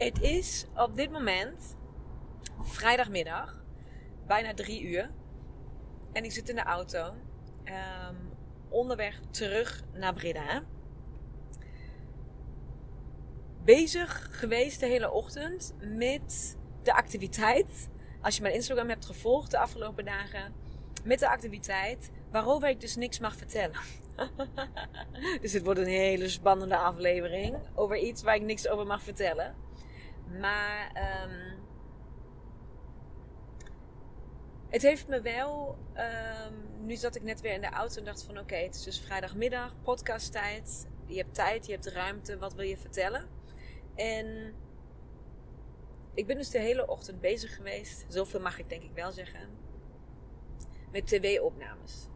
Het is op dit moment vrijdagmiddag, bijna drie uur. En ik zit in de auto, um, onderweg terug naar Breda. Bezig geweest de hele ochtend met de activiteit. Als je mijn Instagram hebt gevolgd de afgelopen dagen, met de activiteit waarover ik dus niks mag vertellen. dus het wordt een hele spannende aflevering over iets waar ik niks over mag vertellen. Maar um, het heeft me wel. Um, nu zat ik net weer in de auto en dacht van oké, het is dus vrijdagmiddag, podcasttijd. Je hebt tijd, je hebt ruimte, wat wil je vertellen? En ik ben dus de hele ochtend bezig geweest. Zoveel mag ik denk ik wel zeggen. Met tv-opnames.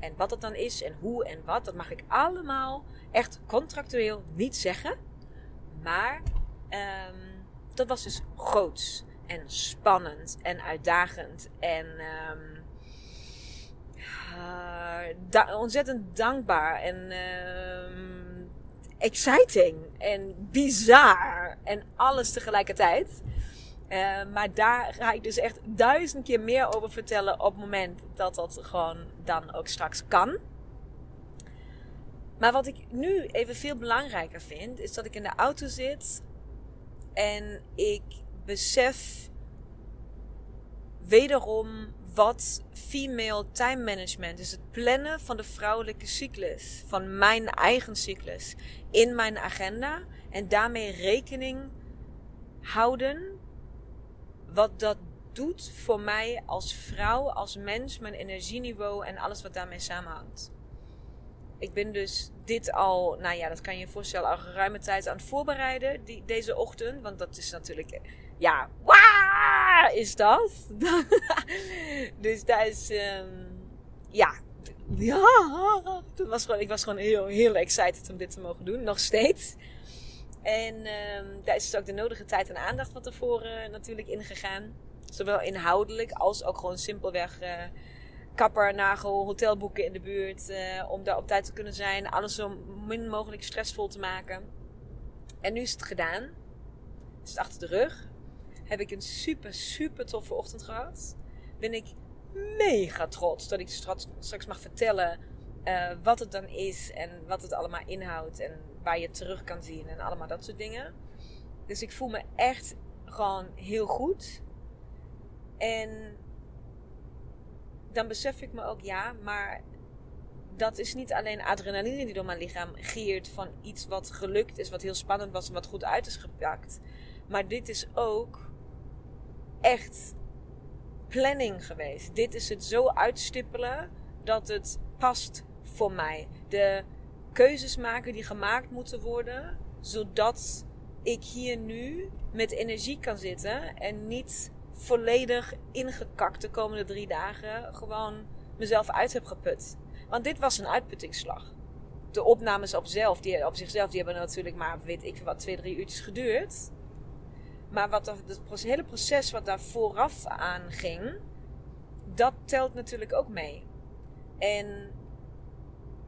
En wat dat dan is en hoe en wat, dat mag ik allemaal echt contractueel niet zeggen. Maar um, dat was dus groots en spannend en uitdagend en uh, da ontzettend dankbaar en um, exciting en bizar en alles tegelijkertijd. Maar daar ga ik dus echt duizend keer meer over vertellen op het moment dat dat gewoon dan ook straks kan. Maar wat ik nu even veel belangrijker vind, is dat ik in de auto zit en ik besef wederom wat female time management, dus het plannen van de vrouwelijke cyclus, van mijn eigen cyclus, in mijn agenda en daarmee rekening houden. Wat dat doet voor mij als vrouw, als mens, mijn energieniveau en alles wat daarmee samenhangt. Ik ben dus dit al, nou ja, dat kan je je voorstellen, al geruime tijd aan het voorbereiden die, deze ochtend. Want dat is natuurlijk, ja, waar is dat? dus daar is, um, ja, ja, dat was gewoon, ik was gewoon heel, heel excited om dit te mogen doen, nog steeds. En um, daar is dus ook de nodige tijd en aandacht van tevoren natuurlijk ingegaan. Zowel inhoudelijk als ook gewoon simpelweg... Uh, kapper, nagel, hotelboeken in de buurt. Uh, om daar op tijd te kunnen zijn. Alles zo min mogelijk stressvol te maken. En nu is het gedaan. Is achter de rug. Heb ik een super, super toffe ochtend gehad. Ben ik mega trots dat ik straks, mag vertellen uh, wat het dan is. En wat het allemaal inhoudt. En waar je het terug kan zien. En allemaal dat soort dingen. Dus ik voel me echt gewoon heel goed. En dan besef ik me ook, ja, maar dat is niet alleen adrenaline die door mijn lichaam giert van iets wat gelukt is, wat heel spannend was en wat goed uit is gepakt. Maar dit is ook echt planning geweest. Dit is het zo uitstippelen dat het past voor mij. De keuzes maken die gemaakt moeten worden, zodat ik hier nu met energie kan zitten en niet volledig ingekakt de komende drie dagen gewoon mezelf uit heb geput. Want dit was een uitputtingsslag. De opnames op, zelf, die, op zichzelf die hebben natuurlijk maar, weet ik wat, twee, drie uurtjes geduurd. Maar wat het hele proces wat daar vooraf aan ging, dat telt natuurlijk ook mee. En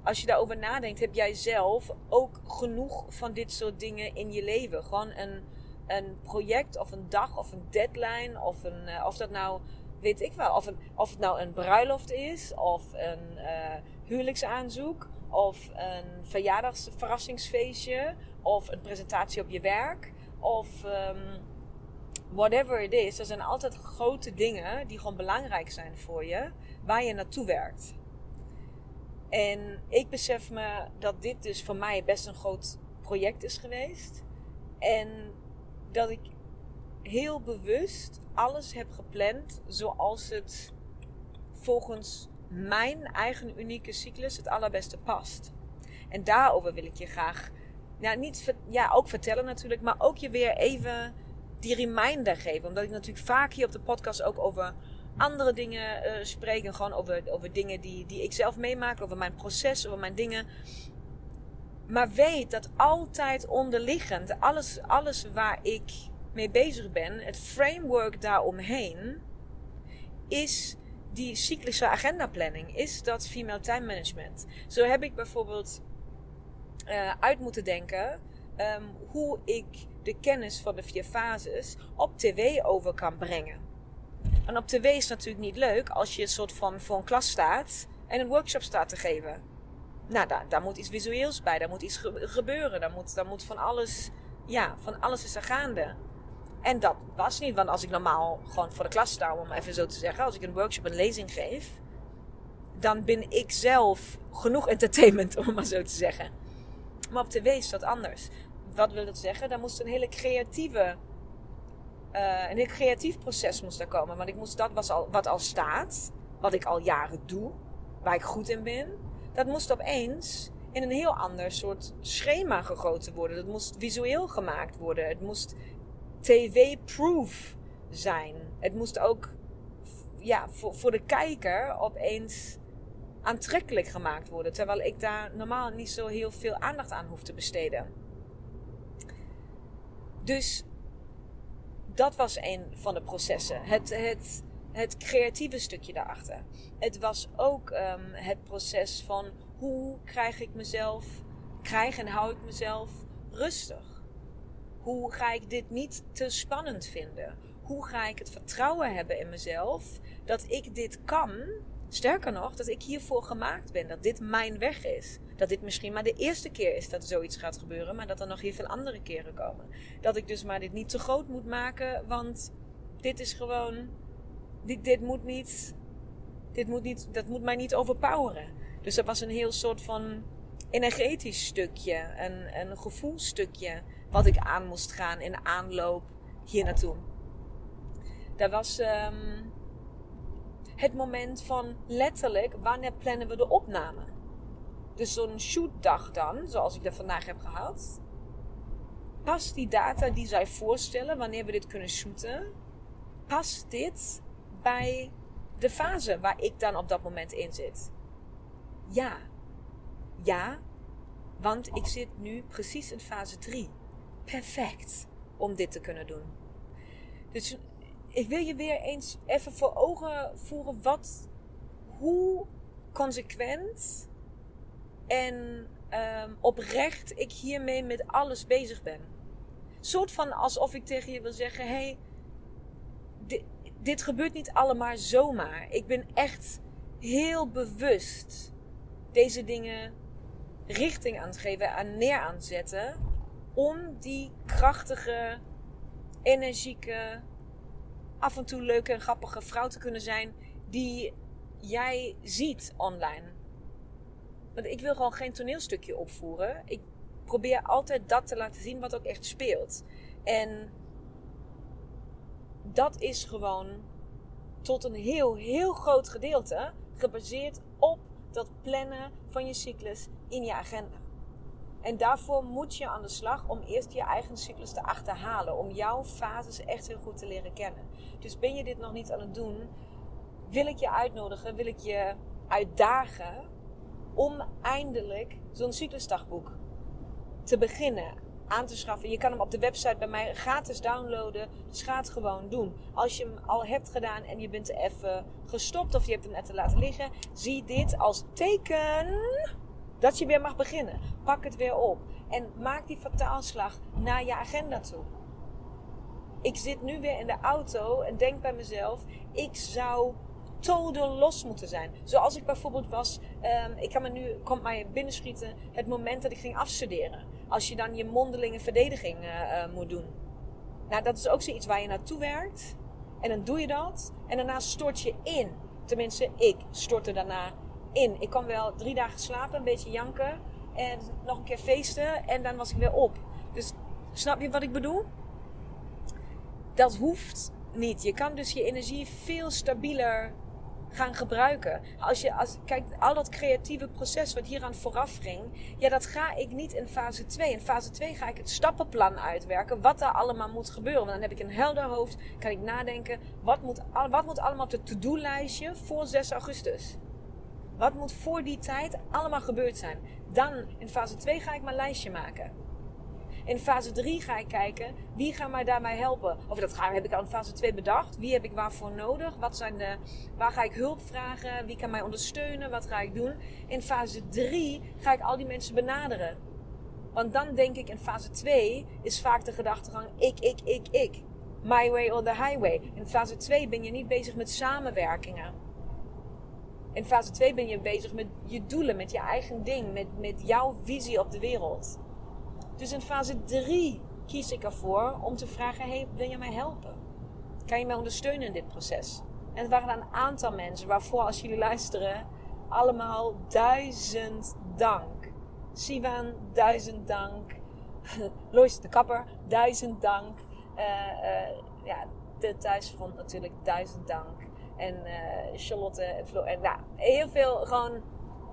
als je daarover nadenkt, heb jij zelf ook genoeg van dit soort dingen in je leven. Gewoon een een project of een dag of een deadline of, een, uh, of dat nou, weet ik wel, of, een, of het nou een bruiloft is of een uh, huwelijksaanzoek of een verjaardagsverrassingsfeestje of een presentatie op je werk of um, whatever it is, er zijn altijd grote dingen die gewoon belangrijk zijn voor je, waar je naartoe werkt. En ik besef me dat dit dus voor mij best een groot project is geweest. En dat ik heel bewust alles heb gepland zoals het volgens mijn eigen unieke cyclus het allerbeste past. En daarover wil ik je graag, ja, niet, ja, ook vertellen natuurlijk, maar ook je weer even die reminder geven. Omdat ik natuurlijk vaak hier op de podcast ook over andere dingen uh, spreek. En gewoon over, over dingen die, die ik zelf meemaak, over mijn proces, over mijn dingen. Maar weet dat altijd onderliggend, alles, alles waar ik mee bezig ben, het framework daaromheen, is die cyclische agendaplanning, is dat female time management. Zo heb ik bijvoorbeeld uh, uit moeten denken um, hoe ik de kennis van de vier fases op tv over kan brengen. En op tv is natuurlijk niet leuk als je een soort van voor een klas staat en een workshop staat te geven. Nou, daar, daar moet iets visueels bij, daar moet iets gebeuren, daar moet, daar moet van alles, ja, van alles is er gaande. En dat was niet, want als ik normaal gewoon voor de klas sta, om even zo te zeggen, als ik een workshop, een lezing geef, dan ben ik zelf genoeg entertainment, om maar zo te zeggen. Maar op tv is dat anders. Wat wil dat zeggen? Daar moest een hele creatieve, uh, een heel creatief proces moest er komen. Want ik moest dat was al, wat al staat, wat ik al jaren doe, waar ik goed in ben, dat moest opeens in een heel ander soort schema gegoten worden. Dat moest visueel gemaakt worden. Het moest tv-proof zijn. Het moest ook ja, voor, voor de kijker opeens aantrekkelijk gemaakt worden. Terwijl ik daar normaal niet zo heel veel aandacht aan hoef te besteden. Dus dat was een van de processen. Het, het, het creatieve stukje daarachter. Het was ook um, het proces van hoe krijg ik mezelf, krijg en hou ik mezelf rustig. Hoe ga ik dit niet te spannend vinden? Hoe ga ik het vertrouwen hebben in mezelf dat ik dit kan Sterker nog, dat ik hiervoor gemaakt ben. Dat dit mijn weg is. Dat dit misschien maar de eerste keer is dat zoiets gaat gebeuren. Maar dat er nog heel veel andere keren komen. Dat ik dus maar dit niet te groot moet maken. Want dit is gewoon. Dit, dit moet niet. Dit moet niet. Dat moet mij niet overpoweren. Dus dat was een heel soort van energetisch stukje. Een, een gevoelstukje. Wat ik aan moest gaan in aanloop hier naartoe. Dat was. Um, het moment van letterlijk wanneer plannen we de opname. Dus zo'n shootdag dan, zoals ik dat vandaag heb gehad. Past die data die zij voorstellen wanneer we dit kunnen shooten, past dit bij de fase waar ik dan op dat moment in zit? Ja. Ja, want ik zit nu precies in fase 3. Perfect om dit te kunnen doen. Dus ik wil je weer eens even voor ogen voeren wat, hoe consequent en um, oprecht ik hiermee met alles bezig ben. Soort van alsof ik tegen je wil zeggen: hey, dit, gebeurt niet allemaal zomaar. Ik ben echt heel bewust deze dingen richting aan het geven, aan neer aan het zetten. Om die krachtige, energieke, af en toe leuke en grappige vrouw te kunnen zijn die jij ziet online. Want ik wil gewoon geen toneelstukje opvoeren. Ik probeer altijd dat te laten zien wat ook echt speelt. En dat is gewoon tot een heel, heel groot gedeelte gebaseerd op dat plannen van je cyclus in je agenda. En daarvoor moet je aan de slag om eerst je eigen cyclus te achterhalen. Om jouw fases echt heel goed te leren kennen. Dus ben je dit nog niet aan het doen, wil ik je uitnodigen, wil ik je uitdagen om eindelijk zo'n cyclusdagboek te beginnen aan te schaffen. Je kan hem op de website bij mij gratis downloaden. Dus ga het gewoon doen. Als je hem al hebt gedaan en je bent even gestopt of je hebt hem net te laten liggen, zie dit als teken dat je weer mag beginnen. Pak het weer op. En maak die vertaalslag naar je agenda toe. Ik zit nu weer in de auto en denk bij mezelf: ik zou totaal los moeten zijn. Zoals ik bijvoorbeeld was, um, ik kan me nu, komt mij binnenschieten, het moment dat ik ging afstuderen. Als je dan je mondelinge verdediging uh, uh, moet doen. Nou, dat is ook zoiets waar je naartoe werkt. En dan doe je dat. En daarna stort je in. Tenminste, ik stortte daarna in. Ik kan wel drie dagen slapen, een beetje janken. En nog een keer feesten. En dan was ik weer op. Dus snap je wat ik bedoel? Dat hoeft niet. Je kan dus je energie veel stabieler gaan gebruiken. Als je als, kijkt, al dat creatieve proces wat hier aan vooraf ging, ja, dat ga ik niet in fase 2. In fase 2 ga ik het stappenplan uitwerken, wat er allemaal moet gebeuren. Want dan heb ik een helder hoofd, kan ik nadenken, wat moet, wat moet allemaal op de to-do-lijstje voor 6 augustus? Wat moet voor die tijd allemaal gebeurd zijn? Dan in fase 2 ga ik mijn lijstje maken. In fase 3 ga ik kijken wie gaat mij daarbij helpen. Of dat ga, heb ik al in fase 2 bedacht. Wie heb ik waarvoor nodig? Wat zijn de, waar ga ik hulp vragen? Wie kan mij ondersteunen? Wat ga ik doen? In fase 3 ga ik al die mensen benaderen. Want dan denk ik in fase 2 is vaak de gedachtegang ik, ik, ik, ik. My way or the highway. In fase 2 ben je niet bezig met samenwerkingen. In fase 2 ben je bezig met je doelen, met je eigen ding, met, met jouw visie op de wereld. Dus in fase 3 kies ik ervoor om te vragen: hey, wil je mij helpen? Kan je mij ondersteunen in dit proces? En het waren een aantal mensen waarvoor, als jullie luisteren, allemaal duizend dank. Sivan, duizend dank. Lois de Kapper, duizend dank. Uh, uh, ja, de thuisfront natuurlijk, duizend dank. En uh, Charlotte en Flo. En nou, heel veel gewoon.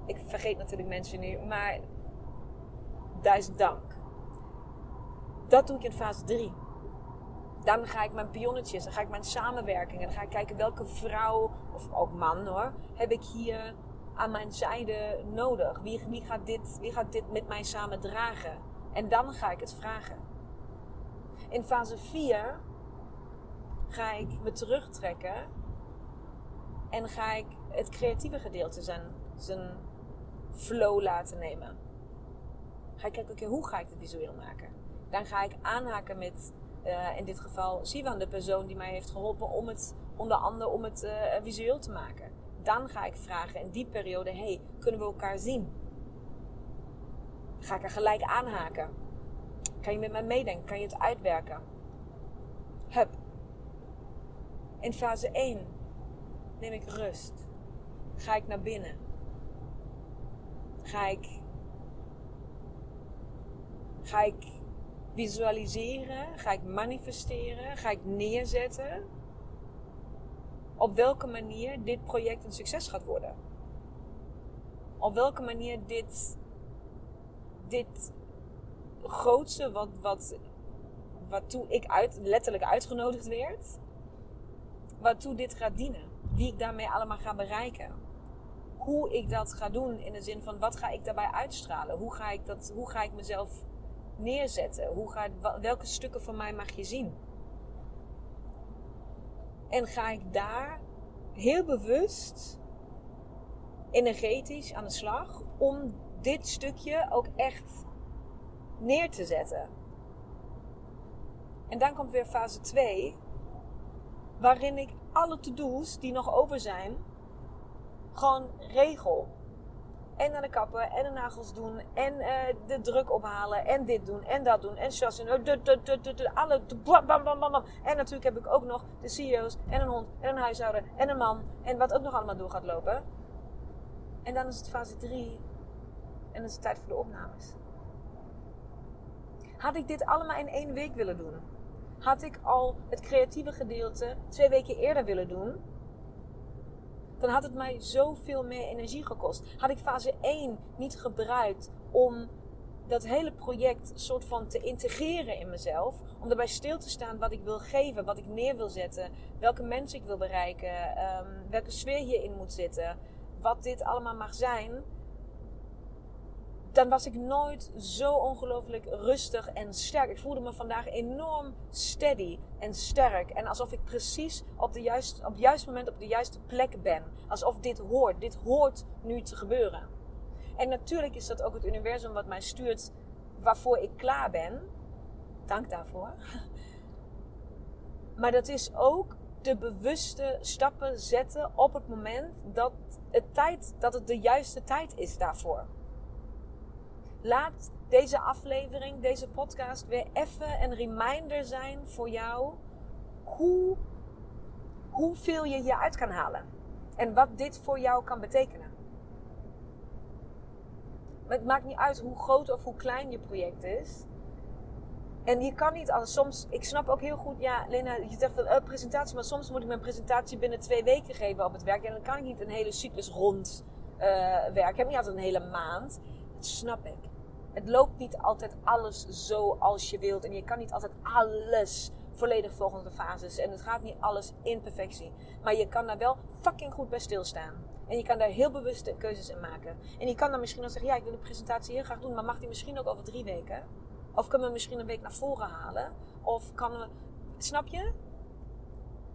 Ik vergeet natuurlijk mensen nu, maar duizend dank. Dat doe ik in fase 3. Dan ga ik mijn pionnetjes, dan ga ik mijn samenwerking. En dan ga ik kijken welke vrouw, of ook man hoor, heb ik hier aan mijn zijde nodig. Wie, wie, gaat dit, wie gaat dit met mij samen dragen? En dan ga ik het vragen. In fase 4 ga ik me terugtrekken en ga ik het creatieve gedeelte zijn, zijn flow laten nemen. Ga ik kijken, hoe ga ik het visueel maken? Dan ga ik aanhaken met, uh, in dit geval, Sivan, de persoon die mij heeft geholpen om het, onder andere om het uh, visueel te maken. Dan ga ik vragen in die periode, hey, kunnen we elkaar zien? Ga ik er gelijk aanhaken? Kan je met mij meedenken? Kan je het uitwerken? Hup. In fase 1 neem ik rust. Ga ik naar binnen. Ga ik. Ga ik visualiseren? Ga ik manifesteren? Ga ik neerzetten? Op welke manier dit project een succes gaat worden? Op welke manier dit, dit grootste, wat, wat, waartoe ik uit, letterlijk uitgenodigd werd, waartoe dit gaat dienen? Wie ik daarmee allemaal ga bereiken? Hoe ik dat ga doen in de zin van wat ga ik daarbij uitstralen? Hoe ga ik, dat, hoe ga ik mezelf neerzetten? Hoe ga, welke stukken van mij mag je zien? En ga ik daar heel bewust energetisch aan de slag om dit stukje ook echt neer te zetten. En dan komt weer fase 2, waarin ik alle to-do's die nog over zijn, gewoon regel en naar de kapper en de nagels doen en uh, de druk ophalen en dit doen en dat doen en chassen. Alle bam, bam, bam. En natuurlijk heb ik ook nog de CEO's en een hond en een huishouden en een man en wat ook nog allemaal door gaat lopen. En dan is het fase 3 en is het tijd voor de opnames. Had ik dit allemaal in één week willen doen? Had ik al het creatieve gedeelte twee weken eerder willen doen? Dan had het mij zoveel meer energie gekost. Had ik fase 1 niet gebruikt om dat hele project soort van te integreren in mezelf. Om erbij stil te staan wat ik wil geven, wat ik neer wil zetten, welke mensen ik wil bereiken, ehm, welke sfeer hierin moet zitten, wat dit allemaal mag zijn dan was ik nooit zo ongelooflijk rustig en sterk. Ik voelde me vandaag enorm steady en sterk. En alsof ik precies op, de juiste, op het juiste moment op de juiste plek ben. Alsof dit hoort. Dit hoort nu te gebeuren. En natuurlijk is dat ook het universum wat mij stuurt waarvoor ik klaar ben. Dank daarvoor. Maar dat is ook de bewuste stappen zetten op het moment dat het, tijd, dat het de juiste tijd is daarvoor. Laat deze aflevering, deze podcast weer even een reminder zijn voor jou hoe, hoeveel je hieruit kan halen. En wat dit voor jou kan betekenen. Het maakt niet uit hoe groot of hoe klein je project is. En je kan niet alles. Soms, ik snap ook heel goed, ja, Lena, je zegt uh, presentatie, maar soms moet ik mijn presentatie binnen twee weken geven op het werk. En dan kan ik niet een hele cyclus rond uh, werken. Ik heb niet altijd een hele maand. Dat snap ik. Het loopt niet altijd alles zoals je wilt. En je kan niet altijd alles volledig volgens de fases. En het gaat niet alles in perfectie. Maar je kan daar wel fucking goed bij stilstaan. En je kan daar heel bewuste keuzes in maken. En je kan dan misschien ook zeggen, ja, ik wil de presentatie heel graag doen. Maar mag die misschien ook over drie weken? Of kunnen we misschien een week naar voren halen? Of kan we... Snap je?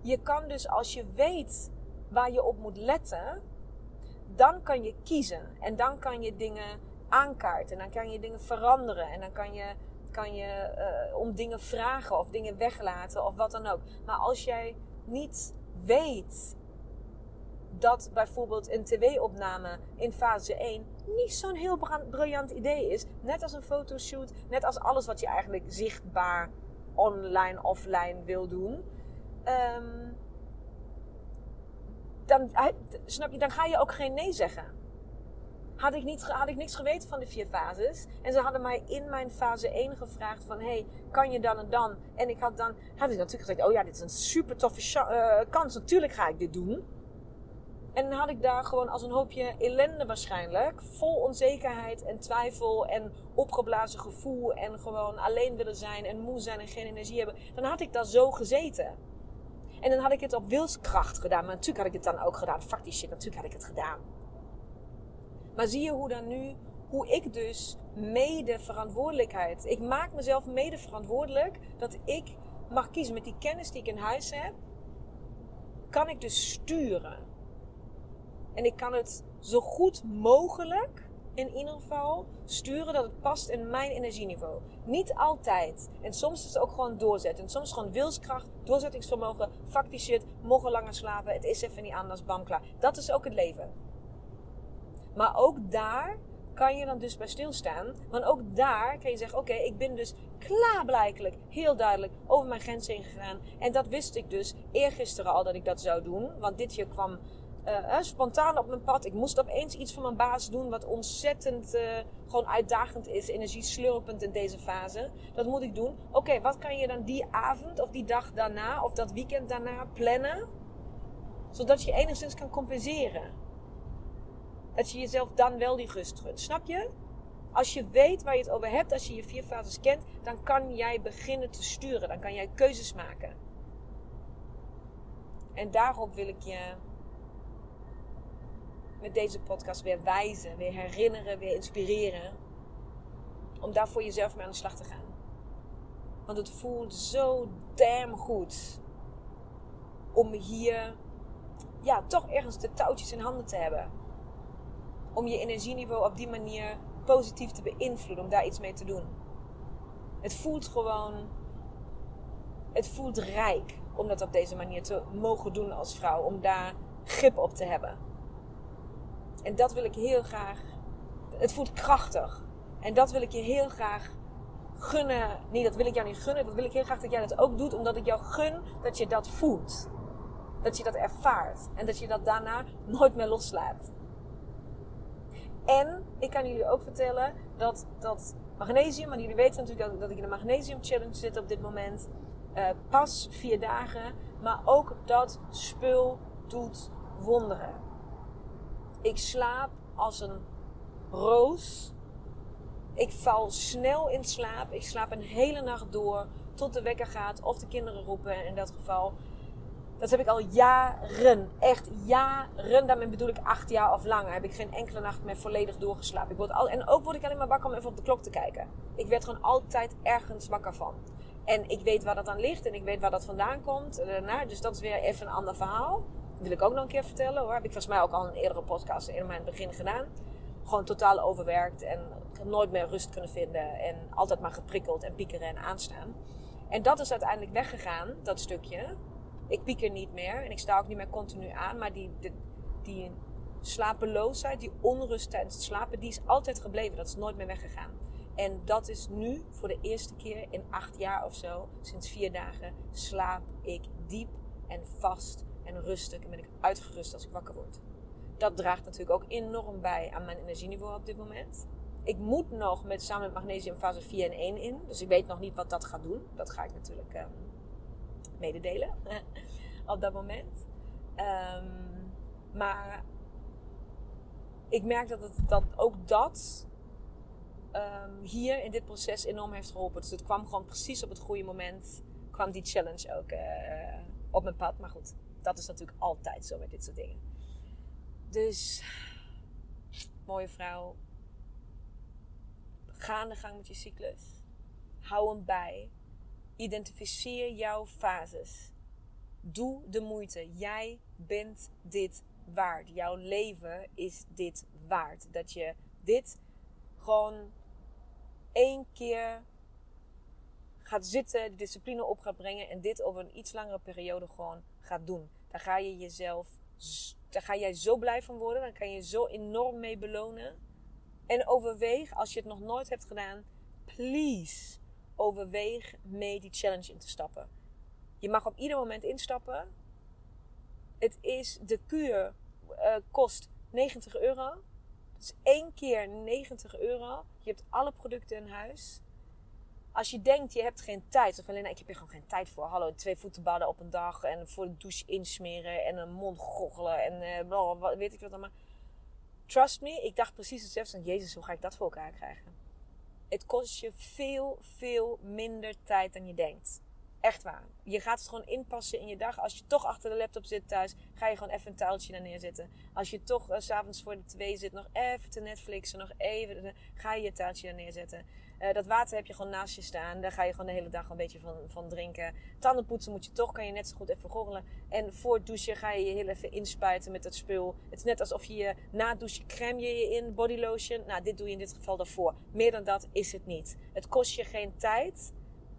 Je kan dus als je weet waar je op moet letten, dan kan je kiezen. En dan kan je dingen aankaarten. En dan kan je dingen veranderen. En dan kan je, kan je uh, om dingen vragen of dingen weglaten of wat dan ook. Maar als jij niet weet dat bijvoorbeeld een tv-opname in fase 1 niet zo'n heel briljant idee is. Net als een fotoshoot, net als alles wat je eigenlijk zichtbaar online, offline wil doen. Um, dan, snap je, dan ga je ook geen nee zeggen. Had ik, niet, had ik niks geweten van de vier fases. En ze hadden mij in mijn fase 1 gevraagd van... Hey, kan je dan en dan? En ik had dan... Had ik natuurlijk gezegd... Oh ja, dit is een super toffe uh, kans. Natuurlijk ga ik dit doen. En dan had ik daar gewoon als een hoopje ellende waarschijnlijk. Vol onzekerheid en twijfel en opgeblazen gevoel. En gewoon alleen willen zijn en moe zijn en geen energie hebben. Dan had ik daar zo gezeten. En dan had ik het op wilskracht gedaan. Maar natuurlijk had ik het dan ook gedaan. Fuck shit, natuurlijk had ik het gedaan. Maar zie je hoe dan nu, hoe ik dus mede verantwoordelijkheid. Ik maak mezelf mede verantwoordelijk dat ik mag kiezen met die kennis die ik in huis heb. Kan ik dus sturen. En ik kan het zo goed mogelijk, in ieder geval, sturen dat het past in mijn energieniveau. Niet altijd. En soms is het ook gewoon doorzetten. En soms gewoon wilskracht, doorzettingsvermogen, fuck die shit, mogen langer slapen, het is even niet anders, bam, klaar. Dat is ook het leven. Maar ook daar kan je dan dus bij stilstaan. Want ook daar kan je zeggen: Oké, ik ben dus klaarblijkelijk heel duidelijk over mijn grens heen gegaan. En dat wist ik dus eergisteren al dat ik dat zou doen. Want dit jaar kwam uh, spontaan op mijn pad. Ik moest opeens iets voor mijn baas doen wat ontzettend uh, gewoon uitdagend is, energieslurpend in deze fase. Dat moet ik doen. Oké, wat kan je dan die avond of die dag daarna of dat weekend daarna plannen? Zodat je enigszins kan compenseren. Dat je jezelf dan wel die rust gunt. Snap je? Als je weet waar je het over hebt, als je je vier fases kent, dan kan jij beginnen te sturen. Dan kan jij keuzes maken. En daarop wil ik je met deze podcast weer wijzen, weer herinneren, weer inspireren. Om daar voor jezelf mee aan de slag te gaan. Want het voelt zo damn goed om hier ja, toch ergens de touwtjes in handen te hebben. Om je energieniveau op die manier positief te beïnvloeden, om daar iets mee te doen. Het voelt gewoon, het voelt rijk om dat op deze manier te mogen doen als vrouw, om daar grip op te hebben. En dat wil ik heel graag. Het voelt krachtig. En dat wil ik je heel graag gunnen. Nee, dat wil ik jou niet gunnen. Dat wil ik heel graag dat jij dat ook doet. Omdat ik jou gun dat je dat voelt. Dat je dat ervaart. En dat je dat daarna nooit meer loslaat. En ik kan jullie ook vertellen dat dat magnesium, want jullie weten natuurlijk dat ik in de magnesium challenge zit op dit moment. Uh, pas vier dagen. Maar ook dat spul doet wonderen. Ik slaap als een roos. Ik val snel in slaap. Ik slaap een hele nacht door tot de wekker gaat of de kinderen roepen in dat geval. Dat heb ik al jaren. Echt jaren. Daarmee bedoel ik acht jaar of langer. Heb ik geen enkele nacht meer volledig doorgeslapen. Ik word al, en ook word ik alleen maar wakker om even op de klok te kijken. Ik werd gewoon altijd ergens wakker van. En ik weet waar dat aan ligt. En ik weet waar dat vandaan komt. Dus dat is weer even een ander verhaal wil ik ook nog een keer vertellen hoor. Heb ik volgens mij ook al een eerdere podcast in mijn begin gedaan. Gewoon totaal overwerkt en nooit meer rust kunnen vinden. En altijd maar geprikkeld en piekeren en aanstaan. En dat is uiteindelijk weggegaan, dat stukje. Ik pieker niet meer en ik sta ook niet meer continu aan. Maar die, die, die slapeloosheid, die onrust tijdens het slapen, die is altijd gebleven. Dat is nooit meer weggegaan. En dat is nu voor de eerste keer in acht jaar of zo, sinds vier dagen, slaap ik diep en vast en rustig. En ben ik uitgerust als ik wakker word. Dat draagt natuurlijk ook enorm bij aan mijn energieniveau op dit moment. Ik moet nog met, samen met magnesium fase 4 en 1 in. Dus ik weet nog niet wat dat gaat doen. Dat ga ik natuurlijk um, mededelen op dat moment. Um, maar ik merk dat, het, dat ook dat um, hier in dit proces enorm heeft geholpen. Dus het kwam gewoon precies op het goede moment. kwam die challenge ook uh, op mijn pad. Maar goed, dat is natuurlijk altijd zo met dit soort dingen. Dus, mooie vrouw. Ga aan de gang met je cyclus. Hou hem bij. Identificeer jouw fases. Doe de moeite. Jij bent dit waard. Jouw leven is dit waard. Dat je dit gewoon één keer gaat zitten, de discipline op gaat brengen en dit over een iets langere periode gewoon gaat doen. Daar ga je jezelf, daar ga jij zo blij van worden. Dan kan je zo enorm mee belonen. En overweeg, als je het nog nooit hebt gedaan, please, overweeg mee die challenge in te stappen. Je mag op ieder moment instappen. Het is, de kuur uh, kost 90 euro. Dus één keer 90 euro. Je hebt alle producten in huis. Als je denkt, je hebt geen tijd. Of alleen, ik heb hier gewoon geen tijd voor. Hallo, twee voetenballen op een dag. En voor de douche insmeren. En een mond goggelen. En uh, weet ik wat allemaal. Trust me, ik dacht precies hetzelfde. Jezus, hoe ga ik dat voor elkaar krijgen? Het kost je veel, veel minder tijd dan je denkt. Echt waar. Je gaat het gewoon inpassen in je dag. Als je toch achter de laptop zit thuis, ga je gewoon even een taaltje naar neerzetten. Als je toch uh, s'avonds voor de twee zit, nog even te Netflixen, nog even, ga je je taaltje naar neerzetten. Uh, dat water heb je gewoon naast je staan. Daar ga je gewoon de hele dag een beetje van, van drinken. Tandenpoetsen moet je toch, kan je net zo goed even gorgelen. En voor het douchen ga je je heel even inspuiten met dat spul. Het is net alsof je je na het douchen crème je je in, body lotion. Nou, dit doe je in dit geval daarvoor. Meer dan dat is het niet. Het kost je geen tijd.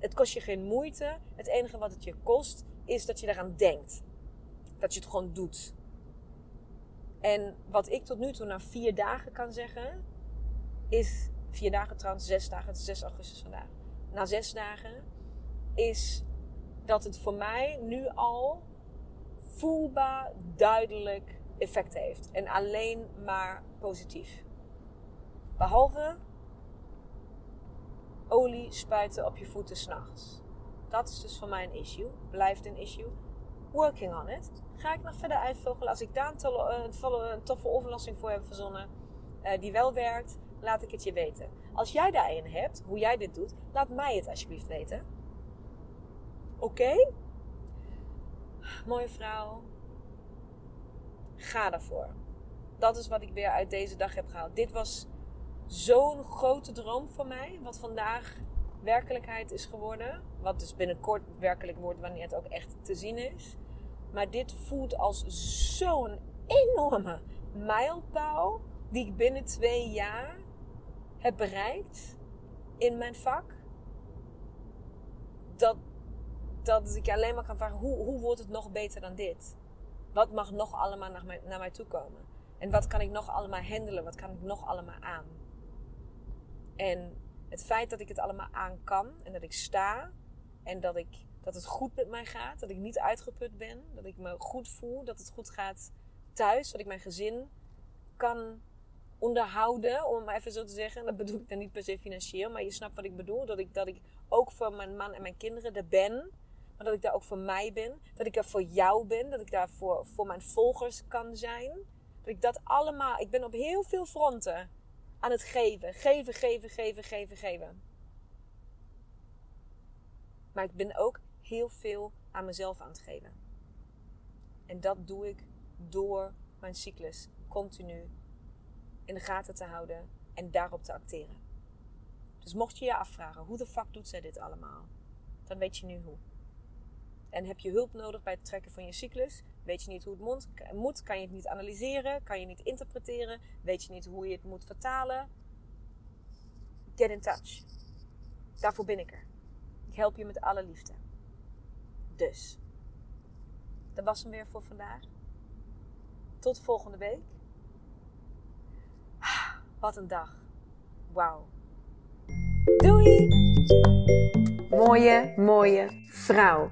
Het kost je geen moeite. Het enige wat het je kost, is dat je eraan denkt. Dat je het gewoon doet. En wat ik tot nu toe na vier dagen kan zeggen, is vier dagen trouwens, zes dagen, het is 6 augustus vandaag. Na zes dagen is dat het voor mij nu al voelbaar duidelijk effect heeft. En alleen maar positief. Behalve olie spuiten op je voeten s'nachts. Dat is dus voor mij een issue. Blijft een issue. Working on it. Ga ik nog verder uitvogelen. Als ik daar een, tolle, toffe overlasting voor heb verzonnen. Uh, die wel werkt. Laat ik het je weten. Als jij daar een hebt. Hoe jij dit doet. Laat mij het alsjeblieft weten. Oké? Mooie vrouw. Ga daarvoor. Dat is wat ik weer uit deze dag heb gehaald. Dit was zo'n grote droom voor mij. Wat vandaag werkelijkheid is geworden. Wat dus binnenkort werkelijk wordt wanneer het ook echt te zien is. Maar dit voelt als zo'n enorme mijlpaal die ik binnen twee jaar heb bereikt in mijn vak. Dat, dat ik alleen maar kan vragen, hoe, hoe wordt het nog beter dan dit? Wat mag nog allemaal naar mij, naar mij toe komen? En wat kan ik nog allemaal handelen? Wat kan ik nog allemaal aan? En het feit dat ik het allemaal aan kan en dat ik sta en dat, ik, dat het goed met mij gaat, dat ik niet uitgeput ben, dat ik me goed voel, dat het goed gaat thuis, dat ik mijn gezin kan onderhouden, om het maar even zo te zeggen. Dat bedoel ik dan niet per se financieel, maar je snapt wat ik bedoel. Dat ik, dat ik ook voor mijn man en mijn kinderen er ben, maar dat ik daar ook voor mij ben. Dat ik er voor jou ben, dat ik daar voor, voor mijn volgers kan zijn. Dat ik dat allemaal, ik ben op heel veel fronten aan het geven. Geven, geven, geven, geven, geven. Maar ik ben ook heel veel aan mezelf aan het geven. En dat doe ik door mijn cyclus continu in de gaten te houden en daarop te acteren. Dus mocht je je afvragen, hoe de fuck doet zij dit allemaal? Dan weet je nu hoe. En heb je hulp nodig bij het trekken van je cyclus? Weet je niet hoe het moet? Kan je het niet analyseren? Kan je niet interpreteren? Weet je niet hoe je het moet vertalen? Get in touch. Daarvoor ben ik er. Ik help je met alle liefde. Dus, dat was hem weer voor vandaag. Tot volgende week. Wat een dag. Wauw. Doei! Mooie, mooie vrouw.